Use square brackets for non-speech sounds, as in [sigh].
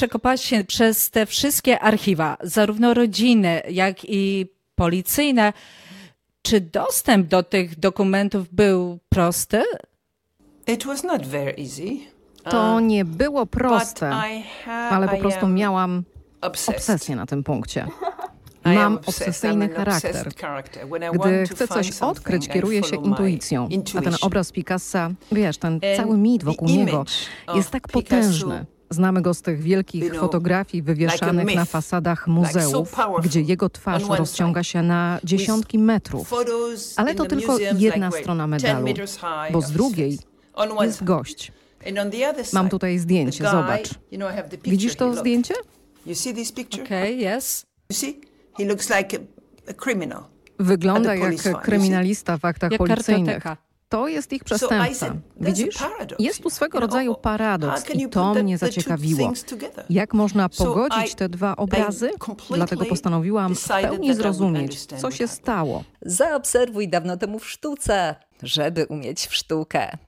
przekopałaś się przez te wszystkie archiwa, zarówno rodzinne, jak i policyjne. Czy dostęp do tych dokumentów był prosty? It was not very easy. To nie było proste, ale po prostu am miałam obsesję na tym punkcie. [laughs] Mam obsesyjny charakter. Gdy chcę coś odkryć, kieruję się intuicją. A ten obraz Picassa, wiesz, ten cały mit wokół niego jest tak potężny. Znamy go z tych wielkich fotografii wywieszanych na fasadach muzeów, gdzie jego twarz rozciąga się na dziesiątki metrów. Ale to tylko jedna strona 10 medalu, bo z drugiej Jest gość. Mam tutaj zdjęcie, zobacz. Widzisz to zdjęcie? Okej, yes. You see? He looks like a, a criminal. Wygląda jak kryminalista w aktach policyjnych. To jest ich przestępca. Widzisz? Jest tu swego rodzaju how paradoks i to mnie zaciekawiło. Jak można pogodzić te dwa obrazy? Dlatego postanowiłam w pełni zrozumieć, co się stało. Zaobserwuj dawno temu w sztuce, żeby umieć w sztukę.